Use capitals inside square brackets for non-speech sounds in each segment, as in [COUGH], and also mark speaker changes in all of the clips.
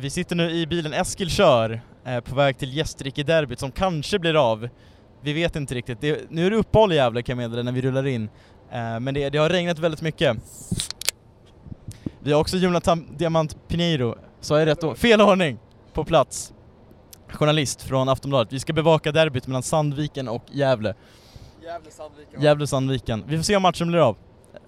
Speaker 1: Vi sitter nu i bilen Eskil kör, eh, på väg till Gästrike-derbyt som kanske blir av. Vi vet inte riktigt. Det, nu är det uppehåll i Gävle kan jag meddela när vi rullar in. Eh, men det, det har regnat väldigt mycket. Vi har också Jonathan Diamant Pinheiro, sa jag rätt då? Fel ordning! På plats. Journalist från Aftonbladet. Vi ska bevaka derbyt mellan Sandviken och Gävle.
Speaker 2: Gävle-Sandviken.
Speaker 1: Gävle-Sandviken. Vi får se om matchen blir av.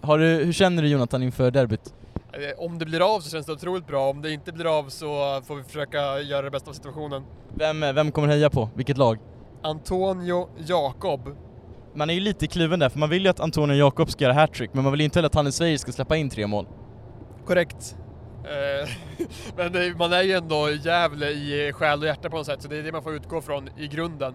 Speaker 1: Har du, hur känner du Jonathan inför derbyt?
Speaker 2: Eh, Om det blir av så känns det otroligt bra, om det inte blir av så får vi försöka göra det bästa av situationen.
Speaker 1: Vem, vem kommer heja på? Vilket lag?
Speaker 2: Antonio Jakob.
Speaker 1: Man är ju lite kluven där, för man vill ju att Antonio Jakob ska göra hattrick, men man vill ju inte heller att han i Sverige ska släppa in tre mål.
Speaker 2: Korrekt. Eh, [LAUGHS] Men man är ju ändå Gävle i själ och hjärta på något sätt, så det är det man får utgå från i grunden.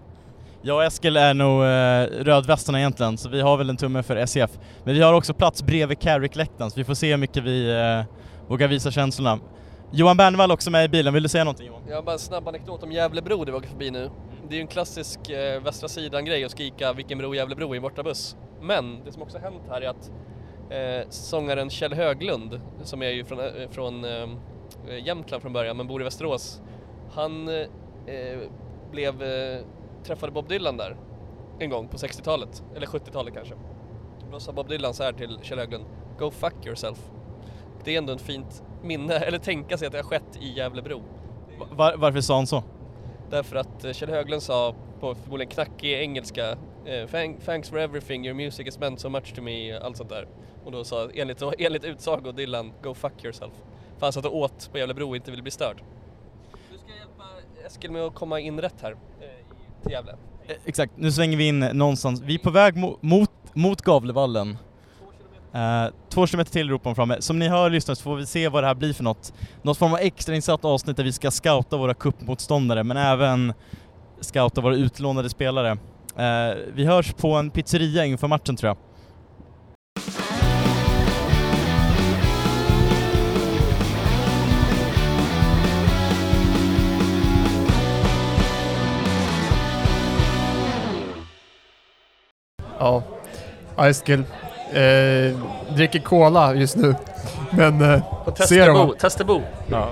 Speaker 1: Jag och Eskil är nog eh, rödvästarna egentligen, så vi har väl en tumme för SEF. Men vi har också plats bredvid Carrick-läktaren, så vi får se hur mycket vi eh, vågar visa känslorna. Johan Bernvall också med i bilen, vill du säga någonting Johan?
Speaker 3: Jag har bara en snabb anekdot om Gävlebro där vi åker förbi nu. Det är ju en klassisk eh, västra sidan-grej att skrika vilken bro Gävlebro i en bortabuss. Men det som också hänt här är att eh, sångaren Kjell Höglund, som är ju från, eh, från eh, Jämtland från början men bor i Västerås, han eh, eh blev, eh, träffade Bob Dylan där en gång på 60-talet, eller 70-talet kanske. Då sa Bob Dylan så här till Kjell Höglund, Go fuck yourself. Det är ändå ett fint minne, [LAUGHS] eller tänka sig att det har skett i Gävlebro.
Speaker 1: Var, varför sa han så?
Speaker 3: Därför att eh, Kjell Höglund sa på förmodligen knackig engelska eh, "Thank- Thanks for everything, your music has meant so much to me, allt sånt där. Och då sa enligt, [LAUGHS] enligt utsago Dylan, go fuck yourself. För han satt och åt på Gävlebro och inte ville bli störd. Du ska hjälpa Eskil med att komma in rätt här till Gävle.
Speaker 1: Eh, exakt, nu svänger vi in någonstans. Vi är på väg mo mot, mot Gavlevallen. Uh, två kilometer till ropar de framme. Som ni hör lyssnare så får vi se vad det här blir för något. Något form av extrainsatt avsnitt där vi ska scouta våra kuppmotståndare men även scouta våra utlånade spelare. Uh, vi hörs på en pizzeria inför matchen tror jag.
Speaker 2: Ja, Eskil. Eh, dricker cola just nu. Men eh,
Speaker 3: På? Testebo, Testebo.
Speaker 4: Ja.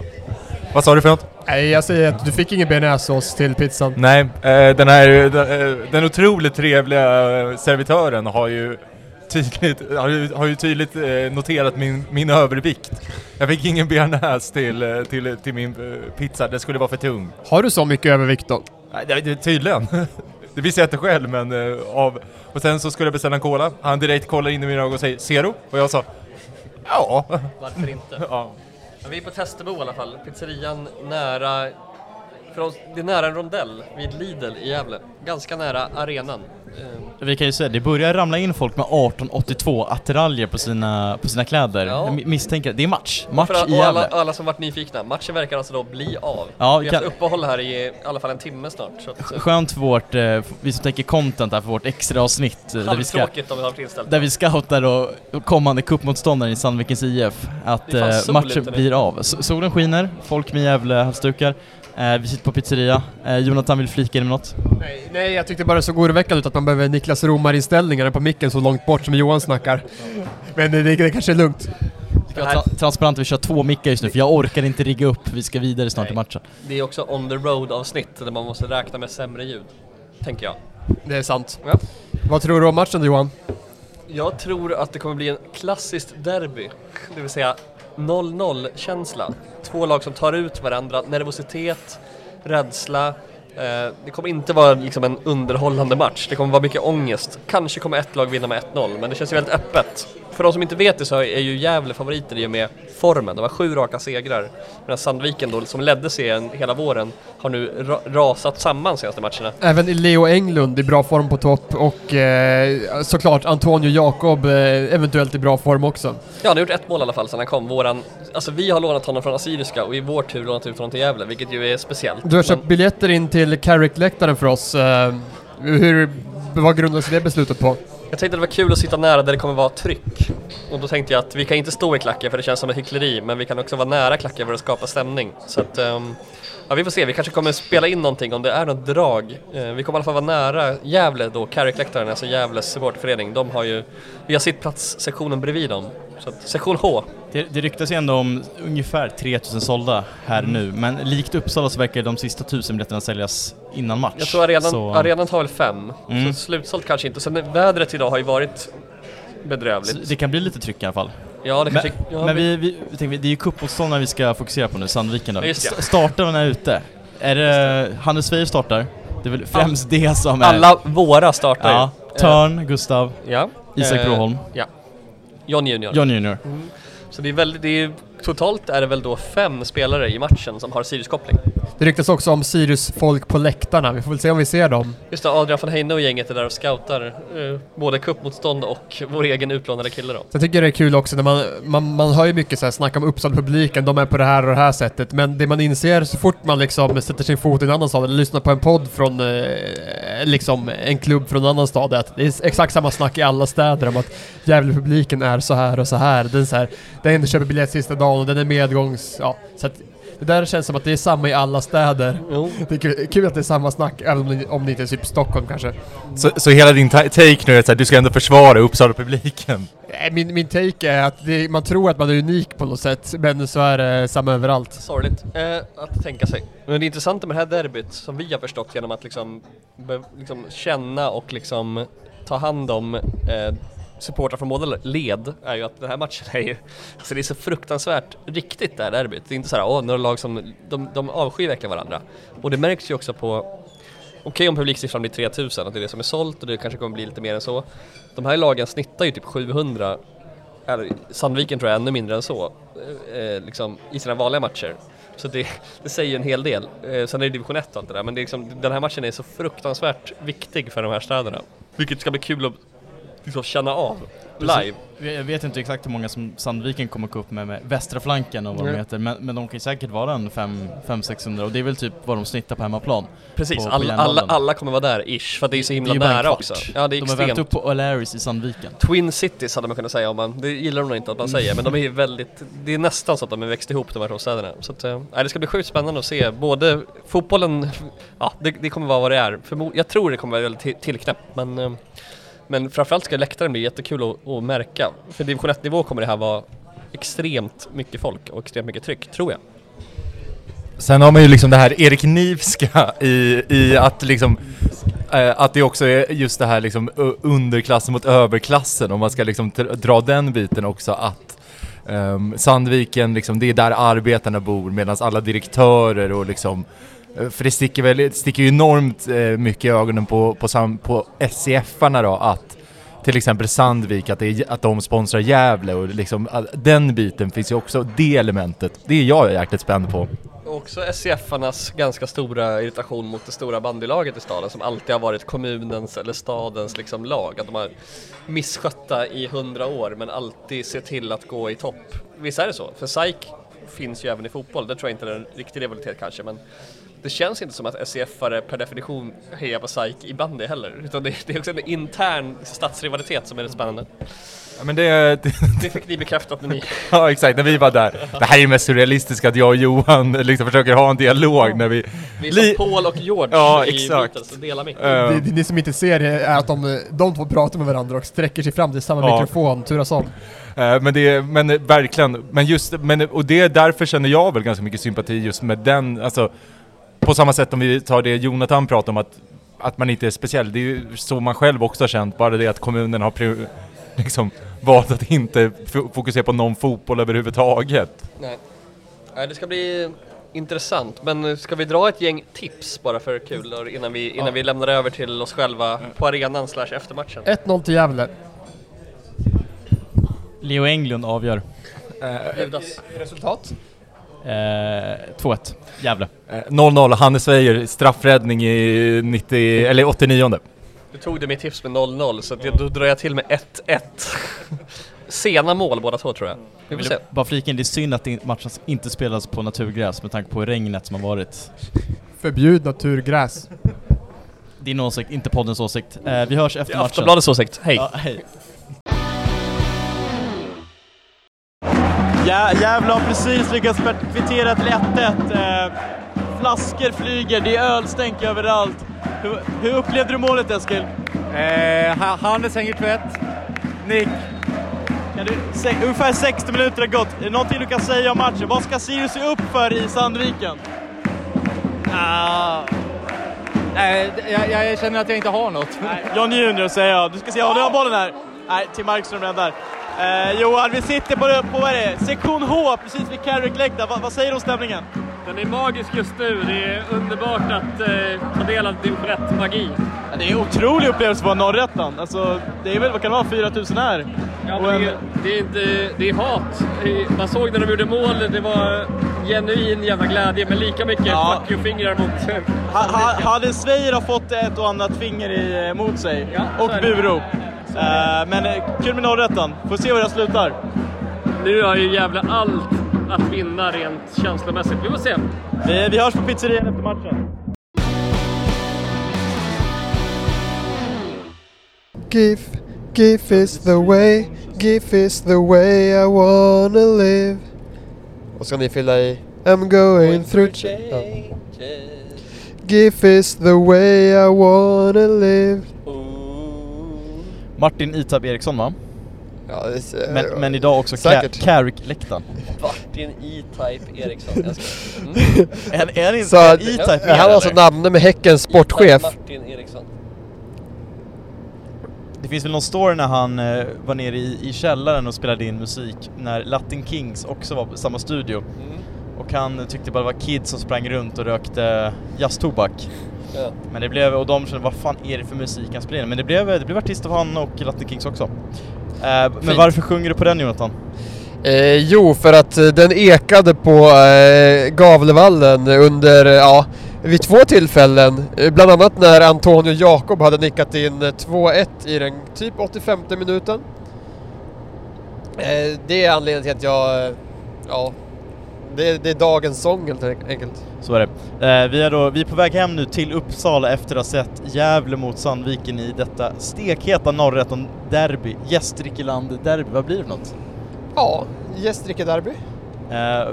Speaker 4: Vad sa du för något?
Speaker 2: Nej, jag säger att du fick ingen bearnaisesås till pizzan.
Speaker 4: Nej, eh, den här, den, eh, den otroligt trevliga eh, servitören har ju tydligt, har ju, har ju tydligt eh, noterat min, min övervikt. Jag fick ingen bearnaise till, eh, till, till min eh, pizza, det skulle vara för tung.
Speaker 2: Har du så mycket övervikt då?
Speaker 4: Nej, det, det, tydligen. [LAUGHS] Det visste jag inte själv, men eh, av... Och sen så skulle jag beställa en cola. Han direkt kollar in i mina ögon och säger Zero? Och jag sa Ja.
Speaker 3: Varför inte? [LAUGHS]
Speaker 4: ja.
Speaker 3: Men vi är på Testebo i alla fall. Pizzerian nära, för det är nära en rondell vid Lidl i Gävle. Ganska nära arenan. Eh,
Speaker 1: Vi kan ju säga, det börjar ramla in folk med 1882 attiraljer på sina, på sina kläder.
Speaker 3: Ja.
Speaker 1: Jag mi- misstänker, det är match. Match
Speaker 3: för,
Speaker 1: i
Speaker 3: och alla,
Speaker 1: Gävle.
Speaker 3: alla som varit nyfikna, matchen verkar alltså då bli av.
Speaker 1: Ja,
Speaker 3: vi har
Speaker 1: kan-
Speaker 3: haft uppehåll här i i alla fall en timme snart. Så att,
Speaker 1: Skönt för vårt, eh, vi som tänker content här för vårt extra avsnitt eh, där vi, ska, där vi scoutar och och kommande cupmotståndare i Sandvikens IF att eh, matchen blir av. S- solen skiner, folk med Gävle-halsdukar. Eh, vi sitter på pizzeria. Eh, Jonathan vill flika in med något?
Speaker 2: Nej, nej, jag tyckte bara det såg oroväckande ut att man behöver Niklas Romar-inställningarna på micken så långt bort som Johan snackar. Men det, det kanske är lugnt.
Speaker 1: Vi ska vara tra- transparenta, vi kör två mickar just nu för jag orkar inte rigga upp, vi ska vidare snart
Speaker 3: Nej.
Speaker 1: i matchen.
Speaker 3: Det är också on the road avsnitt där man måste räkna med sämre ljud. Tänker jag.
Speaker 2: Det är sant.
Speaker 3: Ja.
Speaker 2: Vad tror du om matchen då, Johan?
Speaker 3: Jag tror att det kommer bli en klassiskt derby. Det vill säga 0-0 känsla. Två lag som tar ut varandra, nervositet, rädsla. Eh, det kommer inte vara liksom en underhållande match. Det kommer vara mycket ångest. Kanske kommer ett lag vinna med 1-0, men det känns ju väldigt öppet. För de som inte vet det så är ju Gävle favoriter i och med formen. De har sju raka segrar. Medan Sandviken då, som ledde serien hela våren, har nu ra- rasat samman senaste matcherna.
Speaker 2: Även Leo Englund i bra form på topp och eh, såklart Antonio Jakob eh, eventuellt i bra form också.
Speaker 3: Ja, han har gjort ett mål i alla fall sedan han kom. Våran, alltså vi har lånat honom från Assyriska och i vår tur lånat ut honom till Gävle, vilket ju är speciellt.
Speaker 2: Du har köpt
Speaker 3: Men
Speaker 2: biljetter in till Carrick-läktaren för oss. Eh, hur, vad grundar sig det beslutet på?
Speaker 3: Jag tänkte att det var kul att sitta nära där det kommer vara tryck. Och då tänkte jag att vi kan inte stå i klacken för det känns som ett hyckleri, men vi kan också vara nära klacken för att skapa stämning. Så att, ehm, ja vi får se, vi kanske kommer spela in någonting om det är något drag. Eh, vi kommer i alla fall vara nära Gävle då, Carrick-läktaren, alltså Gävles supportförening. De har ju, vi har sittplatssektionen bredvid dem. Så att, sektion H.
Speaker 1: Det Det, det ryktas ju ändå om ungefär 3000 sålda här
Speaker 3: Mm.
Speaker 1: nu, men likt Uppsala så verkar de sista 1000 biljetterna säljas innan match.
Speaker 3: Jag tror arenan,
Speaker 1: Så-
Speaker 3: arenan tar väl fem,
Speaker 1: Mm.
Speaker 3: så slutsålt kanske inte. Sen vädret idag har ju varit bedrövligt.
Speaker 1: så det kan bli lite tryck i alla fall.
Speaker 3: ja, det
Speaker 1: Men,
Speaker 3: kanske... ja,
Speaker 1: men vi, vi, vi tänker, det är ju cupmotståndare vi ska fokusera på nu, Sandviken då.
Speaker 3: Ja,
Speaker 1: Startarna är ute. Är det Hannes Weijer startar? Det är väl främst det som är...
Speaker 3: Alla våra startar
Speaker 1: Ja,
Speaker 3: ju.
Speaker 1: Törn, Gustav,
Speaker 3: Eh, ja.
Speaker 1: Isak
Speaker 3: Eh,
Speaker 1: Broholm,
Speaker 3: Ja. John Junior.
Speaker 1: John Junior.
Speaker 3: Så det är väldigt, det är, totalt är det väl då fem spelare i matchen som har Sirius-koppling.
Speaker 2: Det ryktas också om Sirius-folk på läktarna. Vi får väl se om vi ser dem.
Speaker 3: Just det, Adrian von Heine och gänget är där och scoutar eh, både cupmotstånd och vår egen utlånade kille då.
Speaker 2: Jag tycker det är kul också när man, man, man hör ju mycket så här snack om Uppsala-publiken, de är på det här och det här sättet. Men det man inser så fort man liksom sätter sin fot i en annan stad eller lyssnar på en podd från eh, liksom en klubb från en annan stad är att det är exakt samma snack i alla städer om att Gävle-publiken är så här och så här. Den, är så här, den köper biljett sista dagen och den är medgångs... Ja, så att det där känns som att det är samma i alla städer.
Speaker 3: Jo.
Speaker 2: Det är kul, kul att det är samma snack, även om det, om det inte är typ Stockholm kanske.
Speaker 4: Så, så hela din ta- take nu är att du ska ändå försvara Uppsala-publiken?
Speaker 2: Min, min take är att det, man tror att man är unik på något sätt, men så är det samma överallt.
Speaker 3: Sorgligt eh, att tänka sig. Men det intressanta med det här derbyt, som vi har förstått genom att liksom, be, liksom känna och liksom ta hand om eh, supportrar från båda led, är ju att den här matchen är ju, alltså det är så fruktansvärt riktigt det här derbyt. Det är inte så här, åh, några lag som, de, de avskyr verkligen varandra. Och det märks ju också på Okej om publiksiffran blir 3000, att det är det som är sålt och det kanske kommer bli lite mer än så. De här lagen snittar ju typ 700 eller Sandviken tror jag ännu mindre än så, eh, eh, liksom, i sina vanliga matcher. Så det, det säger ju en hel del. Eh, sen är det division 1 och allt det där, men det är liksom, den här matchen är så fruktansvärt viktig för de här städerna. Vilket ska bli kul att liksom, känna av live.
Speaker 1: Jag vet inte exakt hur många som Sandviken kommer gå upp med, med västra flanken och vad de heter, men, men de kan ju säkert vara en 500-600 och det är väl typ vad de snittar på hemmaplan.
Speaker 3: Precis,
Speaker 1: på- på
Speaker 3: alla,
Speaker 1: järnvallen.
Speaker 3: alla, alla kommer vara där ish, för att det är så himla
Speaker 1: Det är
Speaker 3: nära också. Ja, det är
Speaker 1: de har vänt upp på O'Larrys i Sandviken.
Speaker 3: Twin Cities hade man kunnat säga om man, det gillar de nog inte att man säger, men de är ju väldigt, det är nästan så att de är växt ihop de här två städerna. Så att, nej, det ska bli sjukt spännande att se, både fotbollen, ja det, det kommer vara vad det är. Förmo- jag tror det kommer vara väldigt till- tillknäppt, men, eh, men framförallt ska läktaren bli jättekul att, att märka. För division 1-nivå kommer det här vara extremt mycket folk och extremt mycket tryck, tror jag.
Speaker 4: Sen har man ju liksom det här Erik Nivska i, i att liksom äh, att det också är just det här liksom underklassen mot överklassen om man ska liksom dra- den biten också att ehm, Sandviken liksom, det är där arbetarna bor medan alla direktörer och liksom Eh, för det sticker väl, det sticker ju enormt eh, mycket i ögonen på, på, sam, på SCF-arna då att till exempel Sandvik, att, det är, att de sponsrar Gävle och liksom, att den biten finns ju också, det elementet, det är jag jäkligt spänd på.
Speaker 3: Också SCF-arnas ganska stora irritation mot det stora bandylaget i staden som alltid har varit kommunens eller stadens liksom lag. Att de har misskötta i hundra år men alltid ser till att gå i topp. Visst är det så? För SAIK finns ju även i fotboll, det tror jag inte är en riktig rivalitet kanske men det känns inte som att SCF-are per definition hejar på SAIK i bandy heller. Utan det, det är också en intern stadsrivalitet som är rätt spännande.
Speaker 4: Ja, men det, det, [LAUGHS]
Speaker 3: Det fick ni bekräftat när ni... [LAUGHS]
Speaker 4: ja exakt, när vi var där. Det här är det mest surrealistiska att jag och Johan liksom försöker ha en dialog när vi...
Speaker 3: Vi är
Speaker 4: Li-
Speaker 3: som Paul och George
Speaker 4: Ja,
Speaker 3: i
Speaker 4: exakt.
Speaker 3: Beatles delar mick.
Speaker 4: Eh,
Speaker 2: Det, det ni som inte ser det är att de, de två pratar med varandra och sträcker sig fram till samma
Speaker 4: Ja.
Speaker 2: mikrofon, turas om.
Speaker 4: Eh, Men det är, men verkligen, men just, men, och det är därför känner jag väl ganska mycket sympati just med den, alltså på samma sätt om vi tar det Jonathan pratar om att, att man inte är speciell, det är ju så man själv också har känt, bara det att kommunen har [LAUGHS] liksom valt att inte fokusera på någon fotboll överhuvudtaget.
Speaker 3: Nej. Nej, det ska bli intressant. Men ska vi dra ett gäng tips bara för kul innan vi, innan vi lämnar över till oss själva på arenan slash efter matchen?
Speaker 2: 1-0 till Gävle.
Speaker 1: Leo Englund avgör.
Speaker 3: Judas.
Speaker 2: Resultat?
Speaker 1: Eh, 2-1, Gävle.
Speaker 4: Eh, 0-0, Hannes Weijer, straffräddning i 90, eller 89
Speaker 3: Du tog det med tips med 0-0 så det- då drar jag till med 1-1. [LAUGHS] Sena mål båda två tror jag. Vi får se.
Speaker 1: Bara flika in, det är synd att det- matchen inte spelas på naturgräs med tanke på regnet som har varit.
Speaker 2: Förbjud naturgräs.
Speaker 1: Din åsikt, inte poddens åsikt. Eh, vi hörs efter matchen.
Speaker 3: Aftonbladets åsikt, hej!
Speaker 1: Ja, hej. Ja, Gävle har precis lyckats kvittera till 1-1. Eh, flaskor flyger, det är ölstänk överallt. Hur, hur upplevde du målet Eskil?
Speaker 5: Eh, Ha- Hannes hänger tvätt. Nick.
Speaker 1: Ja, det, se, ungefär 60 minuter har gått. Är det någonting du kan säga om matchen? Vad ska Sirius se upp för i Sandviken?
Speaker 5: Ah. Nej, jag, jag känner att jag inte har något.
Speaker 1: Nej, John Junior säger jag. Du ska se, ja, du har bollen här. Nej, Tim Markström räddar. Eh, Johan, vi sitter på, på vad är det? sektion H, precis vid Carrick läktaren. Va, vad säger du om stämningen?
Speaker 6: Den är magisk just nu. Det är underbart att eh, ta del av division 1-magi.
Speaker 1: Ja, det är en otrolig upplevelse på Norrättan. Alltså, det är väl, vad kan det vara, 4000 här?
Speaker 6: Ja, men
Speaker 1: en-
Speaker 6: det, det, är inte, det är hat. Man såg när de gjorde mål, det var genuin jävla glädje, men lika mycket
Speaker 1: Ja.
Speaker 6: fuck you-fingrar mot...
Speaker 1: Ha, ha, hade Sveir fått ett och annat finger i, mot sig,
Speaker 6: Ja,
Speaker 1: och
Speaker 6: är det.
Speaker 1: burop. Eh, men eh, kul med Norrättan. Får se hur det slutar.
Speaker 6: Nu har ju jävla allt att vinna rent känslomässigt. Vi får se.
Speaker 1: Vi, vi hörs på pizzerian efter matchen.
Speaker 2: GIF, GIF is the way, GIF is the way I wanna live. Och ska ni fylla i I'm going through ja. GIF is the way I wanna live.
Speaker 1: Martin Itab Eriksson va?
Speaker 2: Ja, det är,
Speaker 1: Men, men idag också
Speaker 2: Säkert.
Speaker 1: Carrick-läktaren.
Speaker 3: Martin E-Type Eriksson. Jag ska... Mm. [LAUGHS]
Speaker 1: Är, är det inte
Speaker 2: Så
Speaker 1: är E-Type
Speaker 2: Han
Speaker 1: med
Speaker 2: har alltså namnet med Häckens sportchef.
Speaker 3: Martin Eriksson.
Speaker 1: Det finns väl någon story när han eh, var nere i, i källaren och spelade in musik när Latin Kings också var på samma studio.
Speaker 3: Mm.
Speaker 1: Och han tyckte bara det var kids som sprang runt och rökte jazztobak.
Speaker 3: Ja.
Speaker 1: Men det blev, och de kände vad fan är det för musik han spelar in? Men det blev, det blev artist av han och Latin Kings också. Eh, men
Speaker 2: Fint.
Speaker 1: varför sjunger du på den Jonathan?
Speaker 2: Eh, jo, för att eh, den ekade på eh, Gavlevallen under, eh, ja, vid två tillfällen. Bland annat när Antonio Jakob hade nickat in eh, 2-1 i den typ 85 minuten. Eh, det är anledningen till att jag, ja, det, det är dagens sång helt enkelt.
Speaker 1: Så är det. Eh, vi, är då, vi är på väg hem nu till Uppsala efter att ha sett Gävle mot Sandviken i detta stekheta Norrrätten-derby. Gästrikeland-derby, vad blir det för något?
Speaker 2: Ja, Gästrike-derby.
Speaker 1: Eh,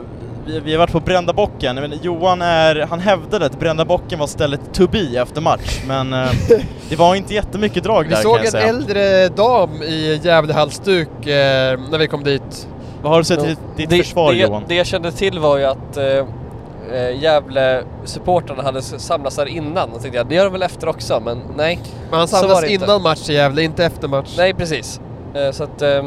Speaker 1: vi, vi har varit på Brända Bocken, men Johan är, han hävdade att Brända Bocken var stället to be efter match, men eh, [LAUGHS] det var inte jättemycket drag
Speaker 2: Vi
Speaker 1: där kan
Speaker 2: såg
Speaker 1: jag
Speaker 2: en
Speaker 1: säga.
Speaker 2: äldre dam i Gävle-halsduk eh, när vi kom dit.
Speaker 1: Vad har du sett till ditt,
Speaker 3: det,
Speaker 1: försvar
Speaker 3: det,
Speaker 1: Johan?
Speaker 3: Det jag kände till var ju att eh, eh, Gävle-supportrarna hade samlats där innan och tänkte jag, det gör de väl efter också, men nej.
Speaker 2: Men han samlas
Speaker 3: det inte.
Speaker 2: innan match i Gävle, inte efter match.
Speaker 3: Nej, precis. Eh, så att... Eh,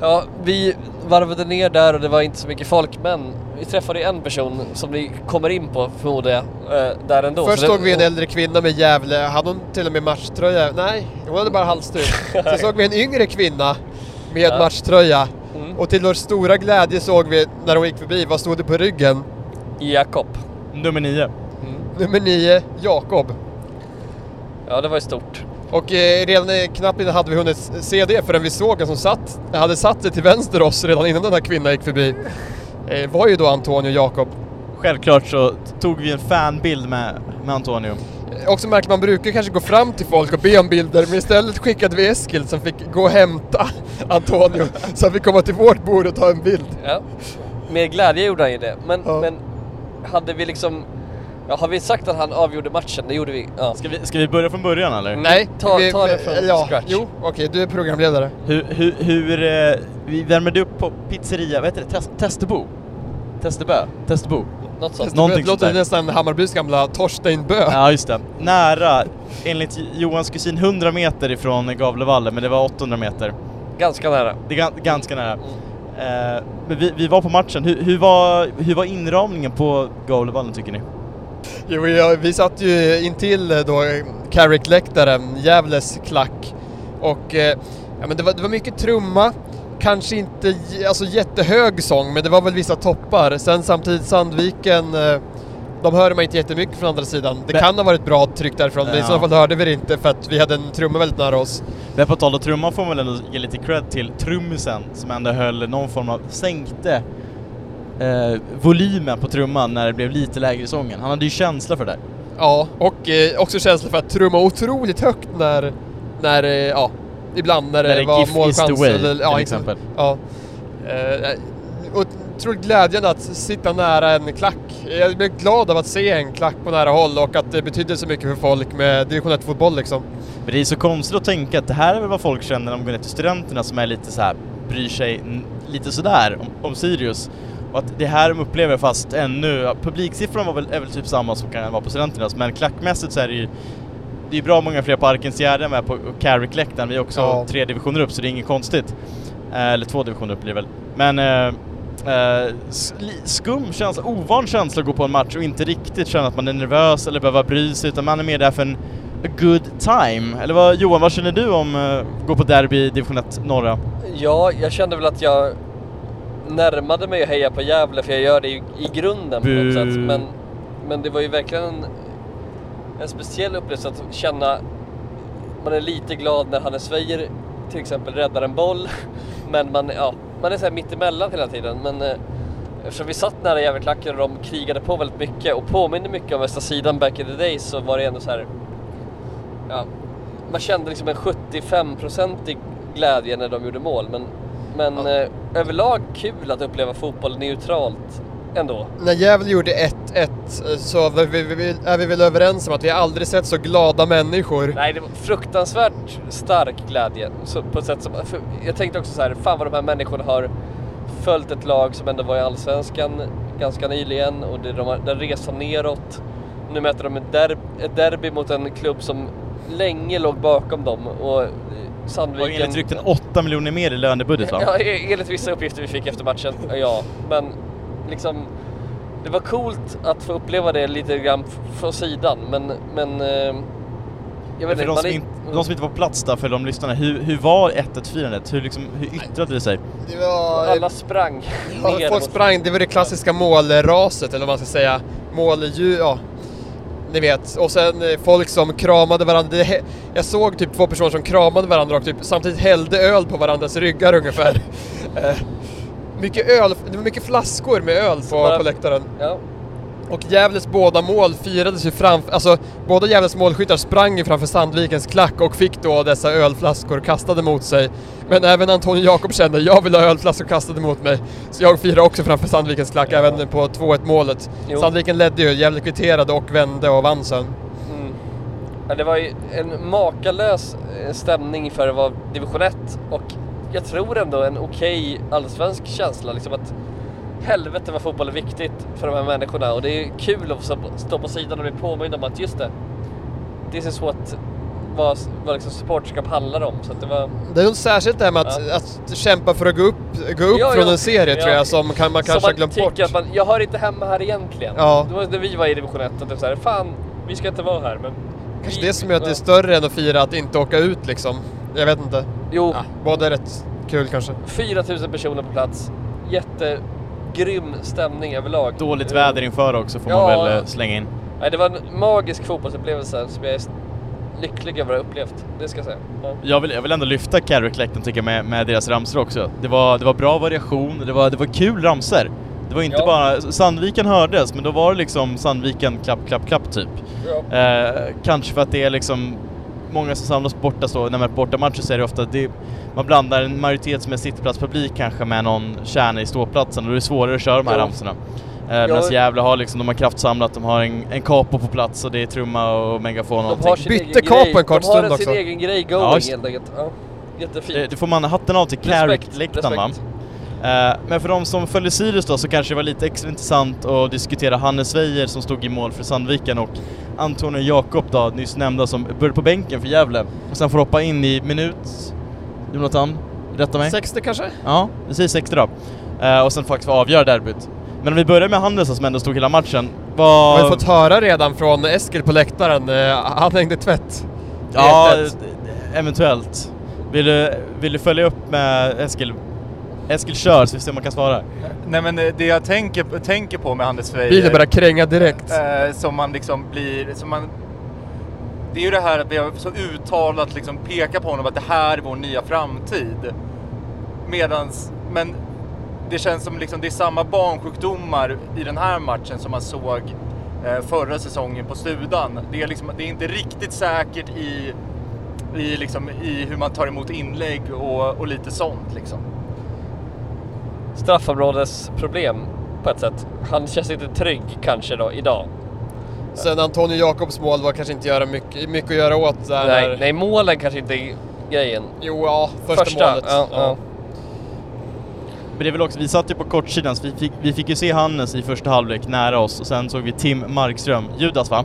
Speaker 3: ja, vi varvade ner där och det var inte så mycket folk, men vi träffade en person som ni kommer in på förmodar jag, eh, där ändå.
Speaker 2: Först såg vi en äldre kvinna med Gävle, hade hon till och med matchtröja? Nej, hon hade bara halsduk. [LAUGHS] Sen såg vi en yngre kvinna med
Speaker 3: Ja.
Speaker 2: matchtröja.
Speaker 3: Mm.
Speaker 2: Och till vår stora glädje såg vi, när hon gick förbi, vad stod det på ryggen?
Speaker 3: Jakob.
Speaker 1: Nummer nio.
Speaker 2: Nummer 9, Jakob.
Speaker 3: Ja, det var ju stort.
Speaker 2: Och eh, redan eh, knappt innan hade vi hunnit se det förrän vi såg en som satt, hade satt sig till vänster oss redan innan den här kvinnan gick förbi. Eh, var ju då Antonio Jakob.
Speaker 1: Självklart så tog vi en fanbild med, med Antonio.
Speaker 2: Också märkt man brukar kanske gå fram till folk och be om bilder men istället skickade vi Eskil som fick gå och hämta [LAUGHS] Antonio så att vi komma till vårt bord och ta en bild.
Speaker 3: Ja. Med glädje gjorde han ju det. Men,
Speaker 2: Ja.
Speaker 3: men hade vi liksom... Ja, har vi sagt att han avgjorde matchen? Det gjorde vi. Ja.
Speaker 1: Ska vi, ska vi börja från början eller?
Speaker 2: Nej,
Speaker 3: Ta-
Speaker 2: vi,
Speaker 3: ta det från
Speaker 2: ja,
Speaker 3: scratch.
Speaker 2: Jo, okej, du är programledare.
Speaker 1: Hur, hur, hur eh, vi värmade upp på pizzeria, vad heter det? Test, Testebo? Testebö? Testebo?
Speaker 3: Något sånt.
Speaker 1: Någonting
Speaker 2: det låter
Speaker 1: sånt
Speaker 2: nästan Hammarbys gamla Torstein Bö.
Speaker 1: Ja just det. Nära, enligt Johans kusin 100 meter ifrån Gavlevallen, men det var 800 meter.
Speaker 3: Ganska nära.
Speaker 1: Det är gan- ganska nära. Eh, men vi, vi var på matchen, hur, hur, var, hur var inramningen på Gavlevallen tycker ni?
Speaker 2: Jo, ja, vi satt ju intill eh, då Carrick-läktaren, Gävles klack. Och eh, ja, men det, var, det var mycket trumma, kanske inte alltså, jättehög sång, men det var väl vissa toppar. Sen samtidigt Sandviken, eh, de hörde man inte jättemycket från andra sidan. Det kan ha varit bra tryck därifrån, men i så fall hörde vi det inte för att vi hade en trumma väldigt nära oss.
Speaker 1: Men på tal om trumman får man väl ändå ge lite cred till trummisen som ändå höll någon form av, sänkte eh, volymen på trumman när det blev lite lägre i sången. Han hade ju känsla för det.
Speaker 2: Ja, och eh, också känsla för att trumma otroligt högt när, när eh, ja, ibland när det,
Speaker 1: När det
Speaker 2: var
Speaker 1: GIF
Speaker 2: målchans.
Speaker 1: way,
Speaker 2: eller, ja,
Speaker 1: till exempel.
Speaker 2: Ja. Eh, otroligt glädjande att sitta nära en klack jag blir glad av att se en klack på nära håll och att det betyder så mycket för folk med division 1-fotboll liksom.
Speaker 1: Men det är så konstigt att tänka att det här är väl vad folk känner när de går ner till studenterna som är lite så här bryr sig lite sådär om, om Sirius. Och att det här de upplever fast ännu, publiksiffran var väl, är väl typ samma som kan vara på studenternas, men klackmässigt så är det ju det är bra många fler på Arkens Gärde med på Carrick-läktaren, vi är också
Speaker 2: Ja.
Speaker 1: tre divisioner upp så det är inget konstigt. Eh, eller två divisioner upp blir det väl. Men li- skum känsla, ovan känsla att gå på en match och inte riktigt känna att man är nervös eller behöver bry sig utan man är mer där för en a good time. Eller vad, Johan, vad känner du om uh, gå på derby i division 1 norra?
Speaker 3: Ja, jag kände väl att jag närmade mig att heja på Gävle för jag gör det ju i grunden på något sätt. Men, men det var ju verkligen en, en speciell upplevelse att känna man är lite glad när Hannes Weijer till exempel räddar en boll. [LAUGHS] Men man, ja, man är så här mittemellan hela tiden. Men eh, eftersom vi satt nära Gävleklacken och de krigade på väldigt mycket och påminner mycket om Västra sidan back in the days så var det ändå så här. Ja, man kände liksom en 75-procentig glädje när de gjorde mål. Men, men eh, överlag kul att uppleva fotboll neutralt ändå.
Speaker 2: När Gävle gjorde 1-1 så vi, vi, vi, är vi väl överens om att vi aldrig sett så glada människor.
Speaker 3: Nej, det var fruktansvärt stark glädje. Så på ett sätt som, jag tänkte också så här, fan vad de här människorna har följt ett lag som ändå var i Allsvenskan ganska nyligen och det, de har, den resan neråt. Nu möter de ett, derb, ett derby mot en klubb som länge låg bakom dem och eh,
Speaker 1: Det var
Speaker 3: Sandviken...
Speaker 1: enligt rykten 8 miljoner mer i lönebudget va?
Speaker 3: Ja, e- enligt vissa uppgifter vi fick efter matchen, ja. Men liksom, det var coolt att få uppleva det lite grann från sidan, men, men eh, jag vet
Speaker 1: för
Speaker 3: inte,
Speaker 1: de som,
Speaker 3: är-
Speaker 1: inte, de som inte var på plats där, för de lyssnarna, hur, hur var 1-1-firandet? Hur, liksom, hur yttrade det sig?
Speaker 2: Det var,
Speaker 3: alla sprang
Speaker 2: ja, folk sprang, det var det klassiska målraset eller vad man ska säga. Mål, ja. Ni vet, och sen eh, folk som kramade varandra. Jag såg typ två personer som kramade varandra och typ samtidigt hällde öl på varandras ryggar ungefär. [LAUGHS] Mycket öl, det var mycket flaskor med öl på,
Speaker 3: bara-
Speaker 2: på läktaren.
Speaker 3: Ja,
Speaker 2: Och Gävles båda mål firades ju framför, alltså båda Gävles målskyttar sprang ju framför Sandvikens klack och fick då dessa ölflaskor kastade mot sig. Men även Antonio Jakob kände, jag vill ha ölflaskor kastade mot mig. Så jag firade också framför Sandvikens klack, även på 2-1 målet.
Speaker 3: Jo.
Speaker 2: Sandviken ledde ju, Gävle kvitterade och vände och vann sen.
Speaker 3: mm. ja, det var ju en makalös eh, stämning för att vara division 1 och jag tror ändå en okej allsvensk känsla liksom att helvete vad fotboll är viktigt för de här människorna och det är kul att stå på- sidan och bli påmind om att just det, this is what vad, vad liksom supporterskap handlar om. Så att det var...
Speaker 2: Det är nog särskilt det här med att,
Speaker 3: Ja.
Speaker 2: att kämpa för att gå upp, gå upp
Speaker 3: Ja,
Speaker 2: från
Speaker 3: ja.
Speaker 2: en serie tror
Speaker 3: Ja.
Speaker 2: jag som kan, man
Speaker 3: som
Speaker 2: kanske har glömt bort.
Speaker 3: att man, jag hör inte hemma här egentligen.
Speaker 2: Ja.
Speaker 3: Det var när vi var i division 1 att det var så här, fan vi ska inte vara här men...
Speaker 2: Kanske
Speaker 3: vi,
Speaker 2: det som gör att det är större än att fira att inte åka ut liksom. Jag vet inte.
Speaker 3: Jo,
Speaker 2: Ja, båda är rätt kul kanske.
Speaker 3: 4000 personer på plats. Jättegrym stämning överlag.
Speaker 1: Dåligt väder inför också får
Speaker 3: Ja,
Speaker 1: man väl
Speaker 3: ja.
Speaker 1: eh, slänga in.
Speaker 3: Nej, det var en magisk fotbollsupplevelse som jag är lycklig över att ha upplevt. Det ska jag säga. Ja.
Speaker 1: Jag vill, jag vill ändå lyfta Carrick-läktaren tycker jag med, med deras ramsor också. Det var, det var bra variation, det var, det var kul ramsor. Det var inte
Speaker 3: Ja.
Speaker 1: bara, Sandviken hördes, men då var det liksom Sandviken klapp, klapp, klapp typ. Eh, kanske för att det är liksom många som samlas borta så, när man är bortamatcher så är det ofta det, man blandar en majoritet som är sittplatspublik kanske med någon kärna i ståplatsen och då är det svårare att köra de här
Speaker 3: Ja.
Speaker 1: ramsorna. Eh, Medan Gävle har liksom, de har kraftsamlat, de har en, en capo på plats och det är trumma och megafon och
Speaker 3: De
Speaker 1: allting.
Speaker 2: Bytte
Speaker 3: egen
Speaker 2: kap
Speaker 3: grej.
Speaker 2: på en kort
Speaker 3: De har
Speaker 2: stund
Speaker 3: sin
Speaker 2: också.
Speaker 3: egen grej going
Speaker 1: Ja,
Speaker 3: helt enkelt. Ja. Jättefint.
Speaker 1: Det, det får man hatten av till Carrick-läktaren va? Eh, men för de som följer Sirius då så kanske det var lite extra intressant att diskutera Hannes Weijer som stod i mål för Sandviken och Antonio Jakob då, nyss nämnda, som började på bänken för Gävle och sen får hoppa in i minut... Jonathan, rätta mig?
Speaker 2: 60 kanske?
Speaker 1: Ja, vi säger 60 då. Eh, och sen faktiskt få avgöra derbyt. Men om vi börjar med Hannes som ändå stod hela matchen,
Speaker 2: Har vi
Speaker 1: vad...
Speaker 2: fått höra redan från Eskil på läktaren. Eh, Han hängde tvätt.
Speaker 1: Ja, eventuellt. Vill du, vill du följa upp med Eskil? Eskil kör så vi ser om man kan svara.
Speaker 4: Nej men eh, det jag tänker, tänker på med Hannes Weijer...
Speaker 2: Bilen börjar kränga direkt.
Speaker 4: eh, som man liksom blir, som man... Det är ju det här att vi har så uttalat liksom pekar på honom att det här är vår nya framtid. Medans, men det känns som liksom det är samma barnsjukdomar i den här matchen som man såg eh, förra säsongen på Studan. Det är, liksom, det är inte riktigt säkert i, i, liksom, i hur man tar emot inlägg och, och lite sånt liksom.
Speaker 3: Straffområdesproblem. på ett sätt. Han känns inte trygg kanske då, idag.
Speaker 2: Sen Antonio Jakobs mål var kanske inte göra mycket, mycket att göra åt där.
Speaker 3: Nej,
Speaker 2: när-
Speaker 3: nej, målen kanske inte är grejen.
Speaker 2: Jo, ja, första, målet.
Speaker 3: Ja, ja.
Speaker 1: Men det är väl också, vi satt ju på kortsidan så vi fick, vi fick ju se Hannes i första halvlek nära oss och sen såg vi Tim Markström, Judas va?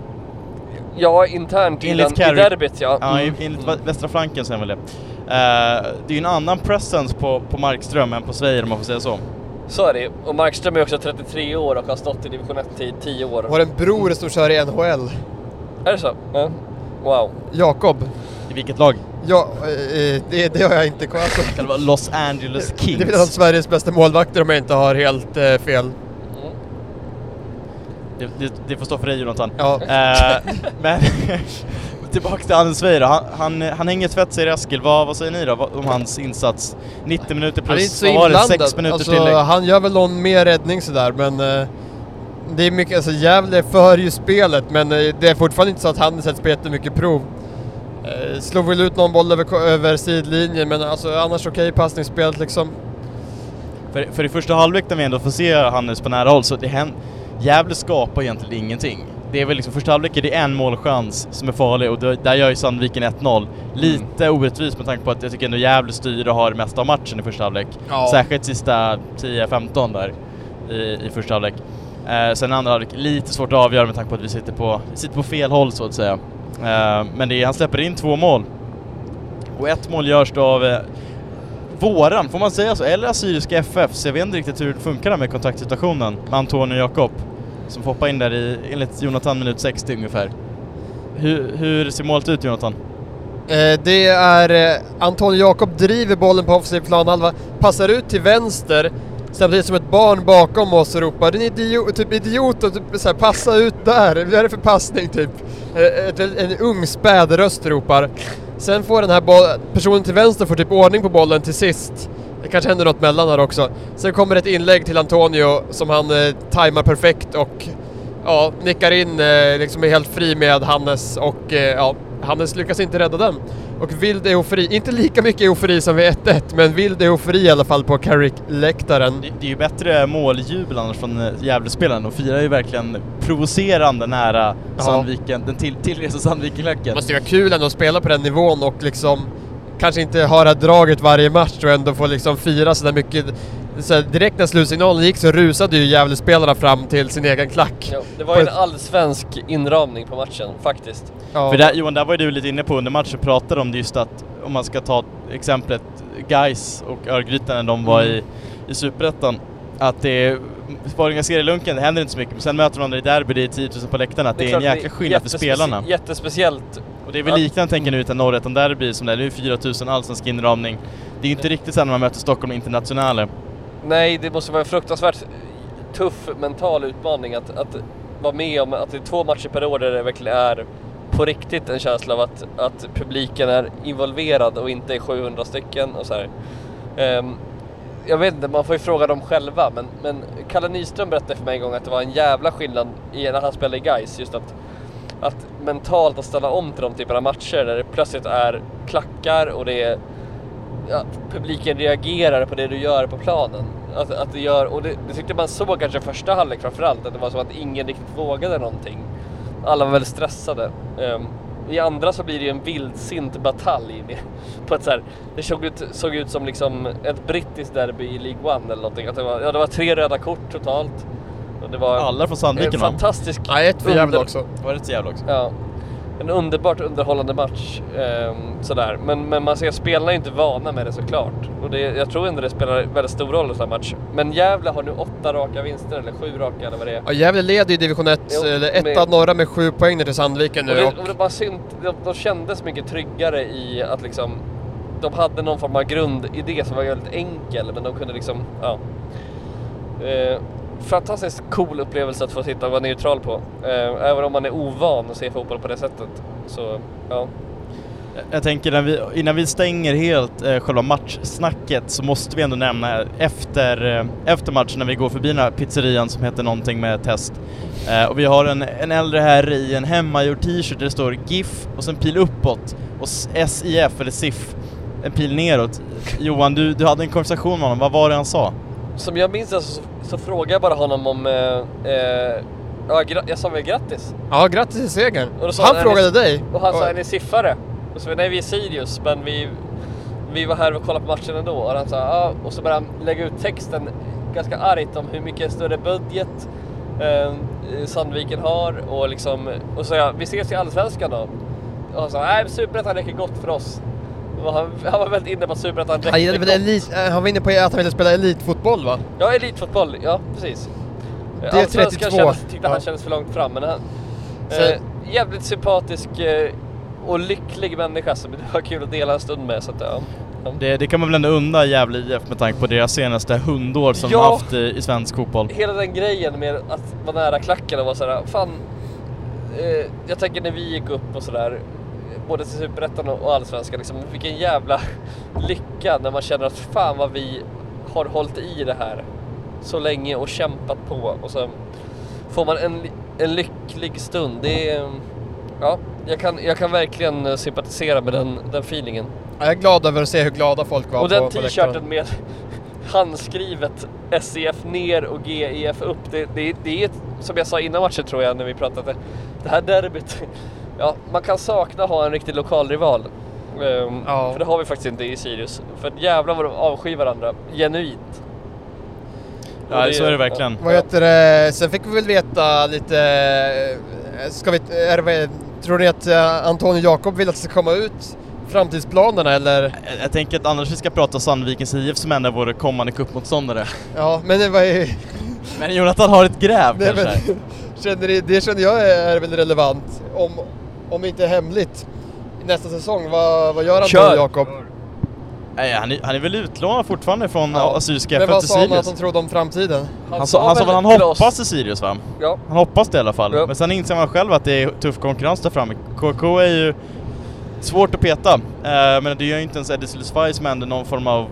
Speaker 3: Ja internt i, den, i derbyt ja.
Speaker 1: Ja,
Speaker 3: Mm.
Speaker 1: enligt va- västra flanken sen väl det. Eh, det är ju en annan presence på, på Markström än på Svejer om man får säga så.
Speaker 3: Så är det Och Markström är också 33 år och har stått i division 1 i 10 år.
Speaker 2: Har en bror som kör i NHL.
Speaker 3: Är det så? Ja. Wow.
Speaker 2: Jakob.
Speaker 1: I vilket lag?
Speaker 2: Ja, eh, det, det har jag inte koll på.
Speaker 1: Kan det vara Los Angeles Kings?
Speaker 2: Det är väl Sveriges bästa målvakter om jag inte har helt eh, fel.
Speaker 1: Det, det, det får stå för dig Jonathan.
Speaker 2: Ja.
Speaker 1: Eh, men [LAUGHS] tillbaka till Anders Svejer då. han, han, han hänger tvätt säger Eskil. Vad, vad säger ni då om hans insats? 90 minuter
Speaker 2: Han är inte
Speaker 1: plus,
Speaker 2: så
Speaker 1: vad var det,
Speaker 2: inblandad.
Speaker 1: 6 minuter
Speaker 2: alltså,
Speaker 1: tillägg?
Speaker 2: han gör väl någon mer räddning sådär men eh, det är mycket, alltså Gävle för ju spelet men eh, det är fortfarande inte så att han sätts på jättemycket prov. Eh, slog väl ut någon boll över, över sidlinjen men alltså annars okej passningsspelet liksom.
Speaker 1: För, för i första halvlek när vi ändå får se Hannes på nära håll så det händer, Gävle skapar egentligen ingenting. Det är väl liksom första halvlek är det en målchans som är farlig och där gör ju Sandviken 1-0. Lite orättvist med tanke på att jag tycker ändå Gävle styr och har det mesta av matchen i första halvlek.
Speaker 2: Ja.
Speaker 1: Särskilt sista 10-15 där i, i första halvlek. Eh, sen andra halvlek, lite svårt att avgöra med tanke på att vi sitter på, vi sitter på fel håll så att säga. Eh, men det är, han släpper in två mål. Och ett mål görs då av eh, våran, får man säga så? Eller Assyriska FF, så jag vet inte riktigt hur det funkar där med kontaktsituationen med Antonio Jakob. Som får hoppa in där i, enligt Jonathan, minut 60 ungefär. Hur, hur ser målet ut Jonathan?
Speaker 2: Eh, det är eh, Antonio Jakob driver bollen på offensiv planhalva, passar ut till vänster samtidigt som ett barn bakom oss ropar din idiot, typ idiot och typ så här, passa ut där, vad är det för passning typ? Eh, en ung späd röst ropar. Sen får den här bollen... personen till vänster får typ ordning på bollen till sist. Det kanske händer något mellan här också. Sen kommer ett inlägg till Antonio som han eh, tajmar perfekt och ja, nickar in, eh, liksom är helt fri med Hannes och eh, ja, Hannes lyckas inte rädda den. Och vild eufori, inte lika mycket eufori som vid 1-1, men vild eufori i alla fall på Carrick-läktaren.
Speaker 1: Det, det är ju bättre måljubel annars från eh, Gävlespelaren och firar ju verkligen provocerande nära
Speaker 2: Ja.
Speaker 1: Sandviken, den till, tillresta Sandviken-klacken.
Speaker 2: Måste ju vara kul ändå att spela på den nivån och liksom kanske inte ha det draget varje match och ändå få liksom fira sådär mycket. Så här, direkt när slutsignalen gick så rusade ju Gävlespelarna fram till sin egen klack.
Speaker 3: Ja, det var ju en allsvensk inramning på matchen, faktiskt.
Speaker 2: Ja.
Speaker 1: För där, Johan, där var ju du lite inne på under matchen, pratade om det just att om man ska ta exemplet Guys och Örgryte när de var i, i Superettan, att det är Sparingar serielunken, det händer inte så mycket, men sen möter de varandra i derby, det är 10 000 på läktarna, att det är, en
Speaker 3: klart
Speaker 1: jäkla skillnad för spelarna.
Speaker 3: Jättespeciellt.
Speaker 1: Och det är väl
Speaker 3: Ja.
Speaker 1: liknande tänker jag nu till Norrettan-derby som det är, det är 4 000 allsvensk inramning. Det är ju inte riktigt så när man möter Stockholm Internationale.
Speaker 3: Nej, det måste vara en fruktansvärt tuff mental utmaning att, att vara med om att det är två matcher per år där det verkligen är på riktigt en känsla av att, att publiken är involverad och inte är 700 stycken och så här. Ehm, jag vet inte, man får ju fråga dem själva men, men Kalle Nyström berättade för mig en gång att det var en jävla skillnad i, när han spelade i Gais just att att mentalt att ställa om till de typerna av matcher där det plötsligt är klackar och det är ja, publiken reagerar på det du gör på planen. Att, att det gör, och det, det tyckte man såg kanske första halvlek framförallt, att det var som att ingen riktigt vågade någonting. Alla var väldigt stressade. Ehm, I andra så blir det ju en vildsint batalj. med- På ett så här, det såg ut, såg ut som liksom ett brittiskt derby i League One eller någonting. Att det, var, ja, det var tre röda kort totalt. Och det var
Speaker 1: Alla från
Speaker 3: en
Speaker 1: Sandviken va?
Speaker 3: fantastisk...
Speaker 2: Ja, ett för Gävle också.
Speaker 1: Var det ett jävla också?
Speaker 3: Ja, en underbart underhållande match. ehm, sådär. Men, men man ser, spelarna är inte vana med det såklart. Och det, jag tror ändå det spelar väldigt stor roll i här match. Men Gävle har nu åtta raka vinster, eller sju raka eller vad det är.
Speaker 2: Ja, Gävle leder ju division 1,
Speaker 3: Jo,
Speaker 2: eller etta
Speaker 3: med-
Speaker 2: norra med sju poäng ner till Sandviken
Speaker 3: Och
Speaker 2: nu.
Speaker 3: det,
Speaker 2: Och,
Speaker 3: och det var synd, de, de kändes mycket tryggare i att liksom de hade någon form av grundidé som var väldigt enkel men de kunde liksom, ja. Eh, fantastiskt cool upplevelse att få sitta och vara neutral på. Eh, även om man är ovan att se fotboll på det sättet. Så, ja.
Speaker 1: Jag tänker när vi, innan vi stänger helt eh, själva matchsnacket så måste vi ändå nämna efter, eh, efter matchen när vi går förbi den här pizzerian som heter någonting med test. Eh, och vi har en, en äldre herre i en hemmagjord t-shirt där det står GIF och sen pil uppåt och SIF eller SIF, en pil neråt. Johan, du, du hade en konversation med honom, vad var det han sa?
Speaker 3: Som jag minns det så, så frågade jag bara honom om... Eh, eh, ja, jag sa väl grattis?
Speaker 2: Ja, grattis till segern.
Speaker 3: Sa
Speaker 2: Han
Speaker 3: han,
Speaker 2: frågade dig.
Speaker 3: Och han sa,
Speaker 2: Och-
Speaker 3: är ni siffare? Och så, nej vi är Sirius, men vi, vi var här och kollade på matchen ändå. Och han sa, ja. Och så började han lägga ut texten ganska argt om hur mycket större budget eh, Sandviken har och liksom, och så sa jag, vi ses i Allsvenskan då. Och han sa, nej Superettan räcker gott för oss. Han, han var väldigt inne på att Superettan räckte
Speaker 2: Han, gillade väl elit, eh, han var inne på att han ville spela elitfotboll va?
Speaker 3: Ja, elitfotboll, ja precis.
Speaker 2: Det är
Speaker 3: Allsvenskan
Speaker 2: 32.
Speaker 3: Kändes, tyckte
Speaker 2: Ja.
Speaker 3: han kändes för långt fram, men han...
Speaker 2: Så-
Speaker 3: Eh, jävligt sympatisk eh, och lycklig människa som det var kul att dela en stund med. Så att, ja.
Speaker 1: Det, det kan man väl ändå undra Gävle IF med tanke på deras senaste hundår som
Speaker 3: Ja.
Speaker 1: de haft i, i svensk fotboll.
Speaker 3: Hela den grejen med att vara nära klacken och vara sådär, fan. Eh, jag tänker när vi gick upp och sådär, eh, både till Superettan och Allsvenskan, liksom, vilken jävla [LAUGHS] lycka när man känner att fan vad vi har hållit i det här så länge och kämpat på och så får man en, en lycklig stund. Det är, ja, jag kan, jag kan verkligen eh, sympatisera med den, den feelingen.
Speaker 2: Jag är glad över att se hur glada folk var
Speaker 3: och
Speaker 2: på,
Speaker 3: den
Speaker 2: på
Speaker 3: t-shirten med [LAUGHS] handskrivet SEF ner och GEF upp. Det, det, det är som jag sa innan matchen tror jag när vi pratade. Det här derbyt. Ja, man kan sakna att ha en riktig lokalrival. Ehm,
Speaker 2: Ja.
Speaker 3: För det har vi faktiskt inte i Sirius. För jävlar vad de avskyr varandra. Genuint.
Speaker 1: Ja, så är det verkligen.
Speaker 2: Vad heter det? Sen fick vi väl veta lite... eh, Ska vi... Är det, tror ni att eh, Antonio Jakob vill att det ska komma ut framtidsplanerna eller?
Speaker 1: Jag, jag tänker att annars vi ska prata Sandvikens IF som är vår kommande cupmotståndare.
Speaker 2: Ja, men det var ju...
Speaker 1: Men Jonathan har ett gräv
Speaker 2: Nej,
Speaker 1: kanske?
Speaker 2: men, känner det känner jag är väl relevant. Om, om det inte är hemligt. Nästa säsong, vad, vad gör
Speaker 3: Kör!
Speaker 2: Antonio Jakob?
Speaker 1: Nej, han, är, han är väl utlånad fortfarande från
Speaker 2: Ja.
Speaker 1: Assyriska
Speaker 2: Men vad sa han att han trodde om framtiden?
Speaker 1: Han sa, han sa väl han
Speaker 3: till oss-
Speaker 1: hoppas till Sirius va?
Speaker 3: Ja,
Speaker 1: Han hoppas det i alla fall.
Speaker 3: Ja.
Speaker 1: Men sen inser man själv att det är tuff konkurrens där framme. KK är ju svårt att peta. Eh, men det gör ju inte ens Eddie Sulfaj som ändå någon form av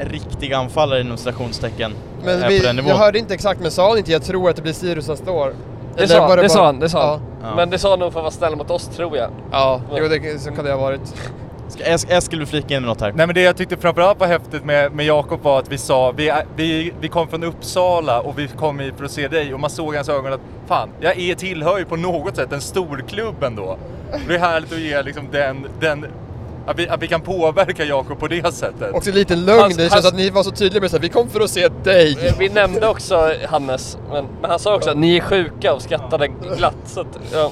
Speaker 1: riktig anfallare inom citationstecken
Speaker 2: Men
Speaker 1: eh,
Speaker 2: vi,
Speaker 1: på den nivån.
Speaker 2: jag hörde inte exakt, men sa han inte jag tror att det blir Sirius nästa år?
Speaker 3: det,
Speaker 2: Eller
Speaker 3: sa, han, det
Speaker 2: bara-
Speaker 3: sa han. Det sa
Speaker 2: Ja,
Speaker 3: han.
Speaker 1: Ja.
Speaker 3: Men det sa nog för att vara snäll mot oss tror jag.
Speaker 2: ja. jo det, så kan det ha varit.
Speaker 1: Eskil vill flika in med något här.
Speaker 4: Nej men det jag tyckte framförallt var häftigt med, med Jakob var att vi sa, vi, vi, vi kom från Uppsala och vi kom hit för att se dig och man såg i hans ögon att fan, jag är, tillhör ju på något sätt en storklubb ändå. Det är härligt att ge liksom den, den att, vi, att vi kan påverka Jakob på det sättet.
Speaker 2: Också en liten lögn,
Speaker 3: Hans-
Speaker 2: det känns
Speaker 3: hans-
Speaker 2: att ni var så tydliga med att vi kom för att se dig.
Speaker 3: Eh, Vi nämnde också Hannes, men, men han sa också att ni är sjuka och skrattade glatt. Så att, ja.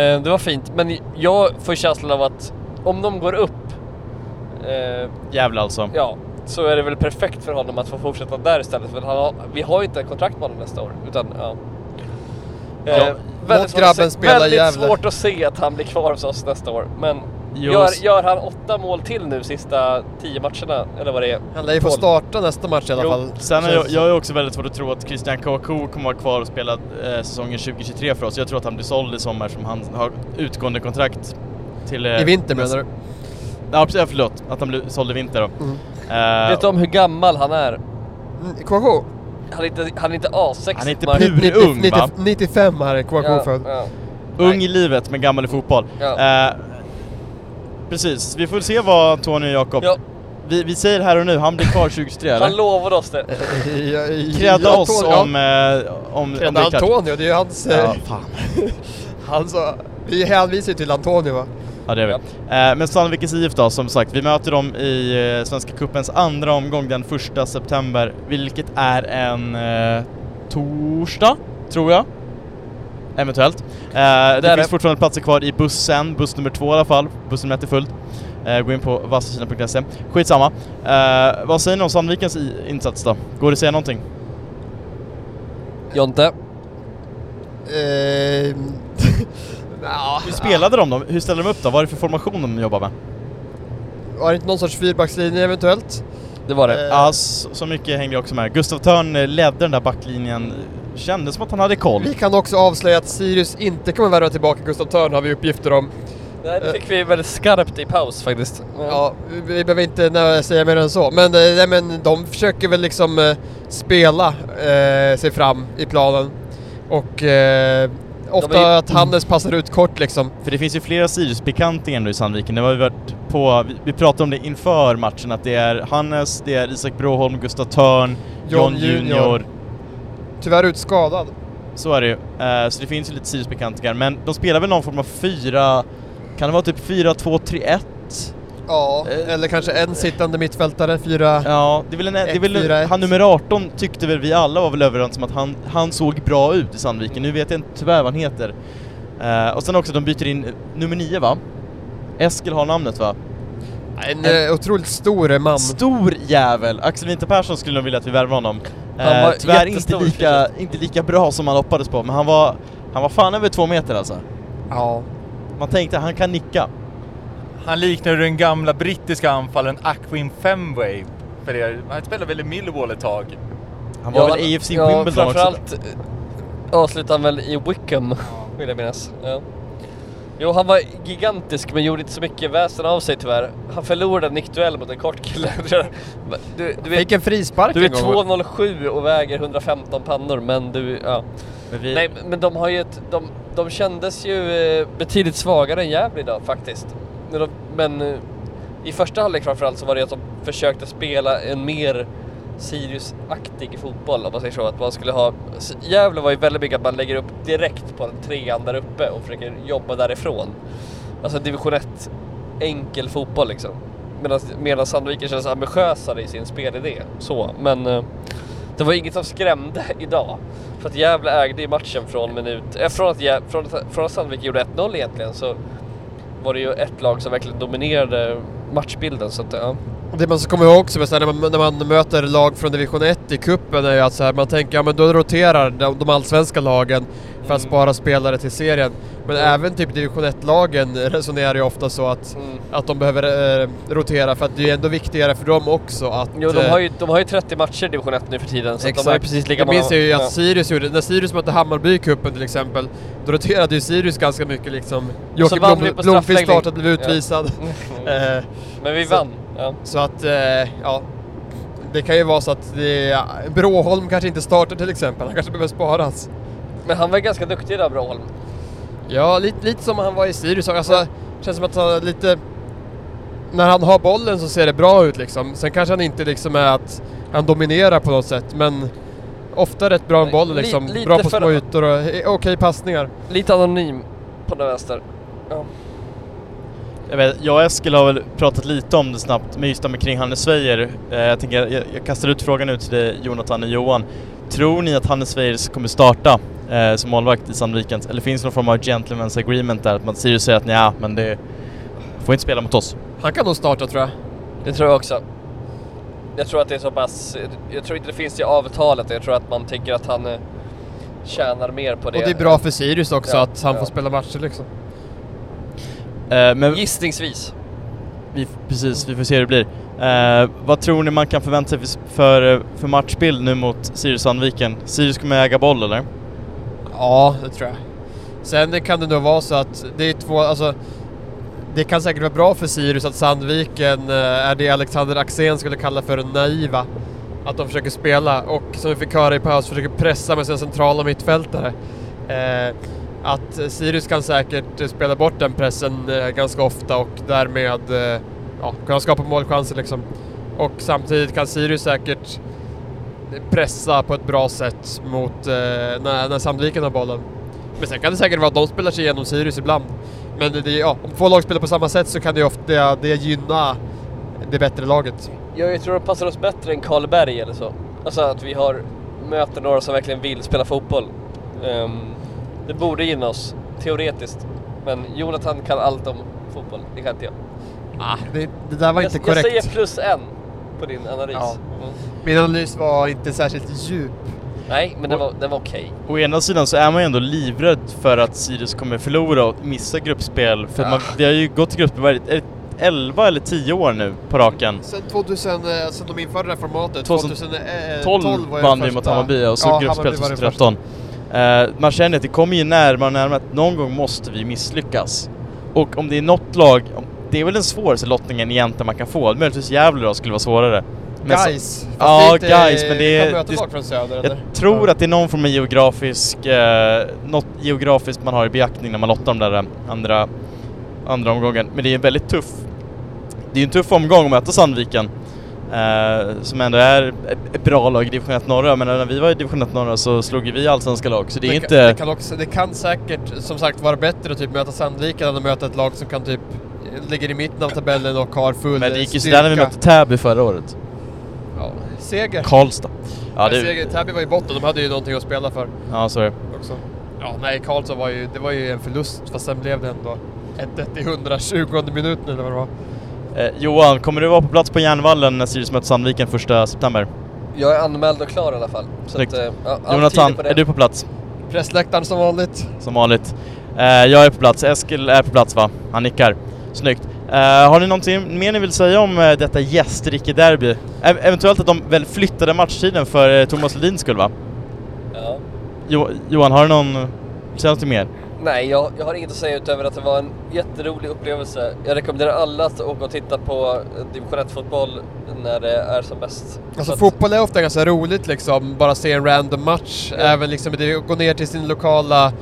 Speaker 3: Eh, Det var fint, men jag får känslan av att om de går upp, eh,
Speaker 1: Jävlar alltså.
Speaker 3: ja, så är det väl perfekt för honom att få fortsätta där istället. För han har, vi har ju inte kontrakt med honom nästa år. Utan, ja.
Speaker 1: Ja,
Speaker 3: Eh, väldigt svårt att se- Väldigt svårt att se att han blir kvar hos oss nästa år. Men gör, gör han åtta mål till nu sista tio matcherna, eller vad det är?
Speaker 2: Han lär ju få starta nästa match i alla
Speaker 3: Jo,
Speaker 2: fall.
Speaker 1: Sen är jag, jag är också väldigt svårt att tro att Christian Kouakou kommer vara kvar och spela eh, säsongen 2023 för oss. Jag tror att han blir såld i sommar som han har utgående kontrakt till... eh.
Speaker 2: I vinter menar du?
Speaker 1: Ja precis, förlåt. Att han blir såld i vinter då.
Speaker 2: Mm.
Speaker 1: Eh,
Speaker 3: Vet du om hur gammal han är?
Speaker 2: Mm, Kouakou?
Speaker 3: Han är inte, han är inte A6.
Speaker 1: Han är inte
Speaker 3: man-
Speaker 1: pur-
Speaker 2: Ni-
Speaker 1: ung,
Speaker 2: 90,
Speaker 1: va?
Speaker 2: 95 här är Kouakou
Speaker 3: ja,
Speaker 2: född.
Speaker 3: ja.
Speaker 1: ung i livet men gammal i fotboll.
Speaker 3: Ja.
Speaker 1: Eh, precis, vi får se vad Antonio och Jakob...
Speaker 3: Ja,
Speaker 1: Vi, vi säger här och nu, han blir kvar [LAUGHS] 2023
Speaker 3: han lovade oss det.
Speaker 1: Kredda oss om, eh, om, om det är klart.
Speaker 2: Antonio, det är ju hans... eh,
Speaker 1: Ja, fan. [LAUGHS]
Speaker 2: Han sa... Vi hänvisar ju till Antonio va?
Speaker 1: Ja det gör vi. Eh, men Sandvikens IF då, som sagt, vi möter dem i eh, Svenska Cupens andra omgång den första september, vilket är en eh, torsdag, tror jag. Eventuellt. Eh, det
Speaker 3: är
Speaker 1: finns
Speaker 3: det.
Speaker 1: fortfarande platser kvar i bussen, buss nummer två i alla fall. Bussen nummer ett är fullt. Eh, gå in på vassakina.se. Skitsamma. Eh, vad säger ni om Sandvikens i- insats då? Går det att säga någonting?
Speaker 3: Jonte. [LAUGHS]
Speaker 1: Hur spelade de då? Hur ställde de upp då? Vad är det för formation de jobbar med?
Speaker 2: Var det inte någon sorts fyrbackslinje eventuellt?
Speaker 3: Det var det.
Speaker 2: Eh,
Speaker 1: Ja, så, så mycket hängde jag också med. Gustav Törn ledde den där backlinjen. Kändes som att han hade koll.
Speaker 2: Vi kan också avslöja att Sirius inte kommer värva tillbaka Gustav Törn har vi uppgifter om.
Speaker 3: Nej, det fick vi väldigt skarpt i paus faktiskt.
Speaker 2: Ja, vi, behöver inte säga mer än så. Men, eh, nej, men de försöker väl liksom eh, spela eh, sig fram i planen. Och eh, ofta
Speaker 3: ju-
Speaker 2: att Hannes passar ut kort liksom.
Speaker 1: För det finns ju flera Sirius-pikanter ändå i Sandviken. Det har vi varit på, vi, vi pratade om det inför matchen att det är Hannes, det är Isak Broholm, Gustav Törn,
Speaker 2: John
Speaker 1: John
Speaker 2: Junior.
Speaker 1: Junior.
Speaker 2: Tyvärr utskadad.
Speaker 1: Så är det ju. Eh, så det finns ju lite Sirius-bekantingar, men de spelar väl någon form av fyra, kan det vara typ 4-2-3-1?
Speaker 2: Ja,
Speaker 1: Eh,
Speaker 2: eller kanske en sittande mittfältare, fyra...
Speaker 1: Ja, det är väl en, det är väl,
Speaker 2: 1-4-1.
Speaker 1: han nummer 18 tyckte väl vi alla var väl överens om att han, han såg bra ut i Sandviken, nu vet jag inte tyvärr vad han heter. Eh, och sen också, de byter in nummer 9 va? Eskil har namnet va?
Speaker 2: En eh, otroligt stor man.
Speaker 1: Stor jävel! Axel Winter Persson skulle nog vilja att vi värvar honom.
Speaker 3: Han
Speaker 1: Eh,
Speaker 3: var
Speaker 1: tyvärr inte lika, inte lika bra som man hoppades på, men han var, han var fan över två meter alltså.
Speaker 2: Ja.
Speaker 1: Man tänkte han kan nicka.
Speaker 4: Han liknar den gamla brittiska anfallen Aquin Femway. För det, han spelade väl i Millwall ett tag.
Speaker 1: Han var väl AFC
Speaker 3: ja,
Speaker 1: Wimbledon också.
Speaker 3: framförallt eh, avslutade han väl i Wickham, vill jag minnas. Ja. Jo, han var gigantisk men gjorde inte så mycket väsen av sig tyvärr. Han förlorade en nickduell mot en kort kille. [LAUGHS] Du, du, vet,
Speaker 2: Fick en frispark
Speaker 3: du är
Speaker 2: en gång.
Speaker 3: 2,07 och väger 115 pannor men du, ja.
Speaker 1: Men vi,
Speaker 3: Nej, men de har ju ett, de, de kändes ju eh, betydligt svagare än Gävle idag faktiskt. Men eh, i första halvlek framförallt så var det att de försökte spela en mer Sirius-aktig fotboll om man säger så. Att man skulle ha, Gävle var ju väldigt mycket att man lägger upp direkt på en trean där uppe och försöker jobba därifrån. Alltså division 1 enkel fotboll liksom. Medan, medan Sandviken känns ambitiösare i sin spelidé. Så, men eh, det var inget som skrämde [LAUGHS] idag. För att Gävle ägde i matchen från minut... Eh, från, att från, att, från att Sandvik gjorde 1-0 egentligen så var det ju ett lag som verkligen dominerade matchbilden. Så att, ja.
Speaker 2: Det man ska komma ihåg också, så här, när, man, när man möter lag från division 1 i kuppen är ju att så här, man tänker ja men då roterar de, de allsvenska lagen för att
Speaker 3: Mm.
Speaker 2: spara spelare till serien. Men
Speaker 3: Mm.
Speaker 2: även typ division 1-lagen [LAUGHS] resonerar ju ofta så att,
Speaker 3: Mm.
Speaker 2: att de behöver eh, rotera för att det är ändå viktigare för dem också att...
Speaker 3: Jo, de
Speaker 2: eh,
Speaker 3: har, ju, de har ju 30 matcher i division 1 nu för tiden så de har ju precis lika
Speaker 2: Jag minns ju
Speaker 3: ja.
Speaker 2: att Sirius gjorde, när Sirius mötte Hammarby i cupen till exempel, då roterade ju Sirius ganska mycket liksom. Joakim Blom, Blomqvist startade blev utvisad.
Speaker 3: Mm. [LAUGHS]
Speaker 2: Eh,
Speaker 3: Men vi
Speaker 2: Så-
Speaker 3: vann. Ja.
Speaker 2: så att, eh, ja. Det kan ju vara så att det, ja, Bråholm kanske inte startar till exempel, han kanske behöver sparas.
Speaker 3: Men han var ganska duktig där Broholm.
Speaker 2: Ja, lite, lite som han var i Sirius. Alltså, känns som att han lite... När han har bollen så ser det bra ut liksom. Sen kanske han inte liksom är att han dominerar på något sätt, men ofta rätt bra med bollen
Speaker 3: Li-
Speaker 2: liksom.
Speaker 3: lite
Speaker 2: bra på små ytor och okej passningar.
Speaker 3: Lite anonym på den vänster. Ja.
Speaker 1: Jag, vet, jag och Eskil har väl pratat lite om det snabbt med just med kring Hannes Weijer. Eh, jag, tänker, jag, jag kastar ut frågan ut till dig, Jonathan och Johan. Tror ni att Hannes Weijer kommer starta eh, som målvakt i Sandviken? Eller finns det någon form av gentleman's agreement där? Att man Sirius säger att ja, men det får inte spela mot oss.
Speaker 2: Han kan nog starta tror jag.
Speaker 3: Det tror jag också. Jag tror att det är så pass... Jag tror inte det finns i avtalet. Jag tror att man tänker att han eh, tjänar mer på det.
Speaker 2: Och det är bra för Sirius också
Speaker 3: Ja,
Speaker 2: att han
Speaker 3: ja.
Speaker 2: får spela matcher liksom.
Speaker 1: Eh, men
Speaker 3: Gissningsvis.
Speaker 1: vi, precis, vi får se hur det blir. Eh, vad tror ni man kan förvänta sig för, för, för matchbild nu mot Sirius Sandviken? Sirius kommer äga boll eller?
Speaker 2: Ja, det tror jag. Sen kan det nog vara så att det är två, alltså det kan säkert vara bra för Sirius att Sandviken eh, är det Alexander Axén skulle kalla för naiva. Att de försöker spela och som vi fick höra i paus försöker pressa med sina centrala mittfältare. Eh, att eh, Sirius kan säkert eh, spela bort den pressen eh, ganska ofta och därmed ja, kunna skapa målchanser liksom. Och samtidigt kan Sirius säkert pressa på ett bra sätt mot eh, när, när Sandviken har bollen. Men sen kan det säkert vara att de spelar sig igenom Sirius ibland. Men det, ja, om två lag spelar på samma sätt så kan det ofta det, det gynna det bättre laget.
Speaker 3: Jag, jag tror det passar oss bättre än Karlberg eller så. Alltså att vi har möter några som verkligen vill spela fotboll. Um, det borde gynna oss, teoretiskt. Men Jonathan kan allt om fotboll, det kan inte jag.
Speaker 2: Ah, det, det där var
Speaker 3: jag,
Speaker 2: inte
Speaker 3: jag
Speaker 2: korrekt.
Speaker 3: säger plus en på din analys.
Speaker 2: Ja.
Speaker 3: Mm.
Speaker 2: Min analys var inte särskilt djup.
Speaker 3: Nej, men den var, den var okej.
Speaker 1: Å ena sidan så är man ju ändå livrädd för att Sirius kommer förlora och missa gruppspel. För att man, vi har ju gått till gruppspel, det 11 eller 10 år nu på raken.
Speaker 2: Sen 2000, eh, sen de införde det här formatet,
Speaker 1: 2012
Speaker 2: 2012 var ju
Speaker 1: vann vi mot Hammarby och så
Speaker 2: Ja,
Speaker 1: gruppspel
Speaker 2: Hammarby var det
Speaker 1: 2013. Eh, man känner att det kommer ju närmare och närmare att någon gång måste vi misslyckas. Och om det är något lag, det är väl den svåraste lottningen egentligen man kan få. Möjligtvis Gävle då skulle vara svårare. Men
Speaker 2: Guys.
Speaker 1: Ja,
Speaker 2: inte-
Speaker 1: Gais, men det är- det-
Speaker 2: från söder
Speaker 1: Jag
Speaker 2: eller?
Speaker 1: tror att det är någon form av geografisk, eh, något geografiskt man har i beaktning när man lottar de där eh, andra, andra omgången. Men det är en väldigt tuff, det är en tuff omgång att möta Sandviken. Eh, som ändå är ett bra lag i division 1 norra, men när vi var i division 1 norra så slog ju vi allsvenska lag, så det är
Speaker 2: det,
Speaker 1: inte...
Speaker 2: kan, det, kan också, det kan säkert som sagt vara bättre att typ möta Sandviken än att möta ett lag som kan typ ligger i mitten av tabellen och har full
Speaker 1: men det gick ju
Speaker 2: styrka.
Speaker 1: sådär när vi mötte Täby förra året.
Speaker 2: Ja, seger.
Speaker 1: Karlstad. Ja, det,
Speaker 2: seger. Täby var i botten, de hade ju någonting att spela för
Speaker 1: ja så är det.
Speaker 2: också. Ja, nej, Karlsson var ju, det var ju en förlust fast sen blev det ändå 1-1 i 120 minuten eller vad det var.
Speaker 1: Eh, Johan, kommer du vara på plats på Järnvallen när Sirius möter Sandviken första september?
Speaker 3: Jag är anmäld och klar i alla fall. Så att, eh, ja,
Speaker 1: Jonathan,
Speaker 3: det.
Speaker 1: är du på plats?
Speaker 2: Pressläktaren som vanligt.
Speaker 1: Som vanligt. Eh, jag är på plats, Eskil är på plats va? Han nickar. Snyggt. Eh, har ni någonting mer ni vill säga om eh, detta gästrike-derby? Ev- eventuellt att de väl flyttade matchtiden för eh, Thomas Ledins skull va?
Speaker 3: Ja.
Speaker 1: Jo, Johan, har du någon... Säg någonting mer?
Speaker 3: Nej, jag, jag har inget att säga utöver att det var en jätterolig upplevelse. Jag rekommenderar alla att åka och titta på eh, division 1-fotboll när det är som bäst.
Speaker 2: Alltså
Speaker 3: Så att-
Speaker 2: fotboll är ofta ganska roligt liksom, bara se en random match.
Speaker 3: Ja.
Speaker 2: Även liksom gå ner till sin lokala